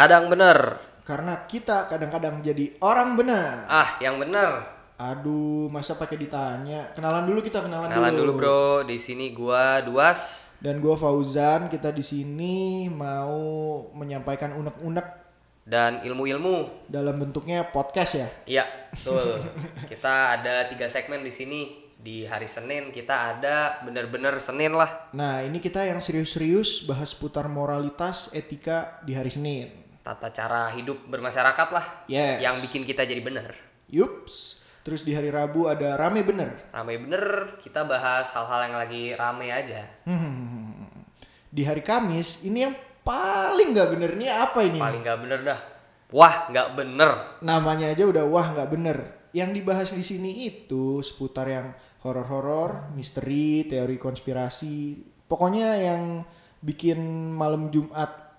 Kadang bener. Karena kita kadang-kadang jadi orang benar. Ah, yang bener. Aduh, masa pakai ditanya? Kenalan dulu kita kenalan, Kenalan dulu. dulu bro. Di sini gua Duas. Dan gua Fauzan, kita di sini mau menyampaikan unek-unek Dan ilmu-ilmu. dalam bentuknya podcast ya. Iya, betul. kita ada tiga segmen di sini. Di hari Senin kita ada bener-bener Senin lah. Nah, ini kita yang serius-serius bahas putar moralitas etika di hari Senin. Tata cara hidup bermasyarakat lah. Yes. Yang bikin kita jadi bener. Yups. Terus di hari Rabu ada rame bener. Rame bener, kita bahas hal-hal yang lagi rame aja. Hmm. Di hari Kamis ini yang paling nggak bener nih apa ini? Paling gak bener dah. Wah, gak bener. Namanya aja udah wah nggak bener. Yang dibahas di sini itu seputar yang horor-horor, misteri, teori konspirasi. Pokoknya yang bikin malam Jumat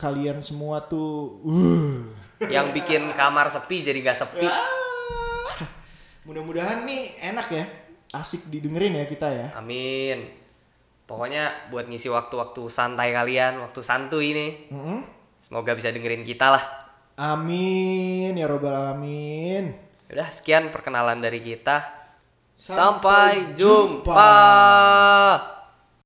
kalian semua tuh uh. Yang bikin kamar sepi jadi gak sepi. Ah. Mudah-mudahan nih enak ya. Asik didengerin ya kita ya. Amin. Pokoknya buat ngisi waktu-waktu santai kalian, waktu santuy ini. Mm-mm. Semoga bisa dengerin kita lah. Amin ya robbal alamin. Udah sekian perkenalan dari kita. Sampai Sampai, jumpa.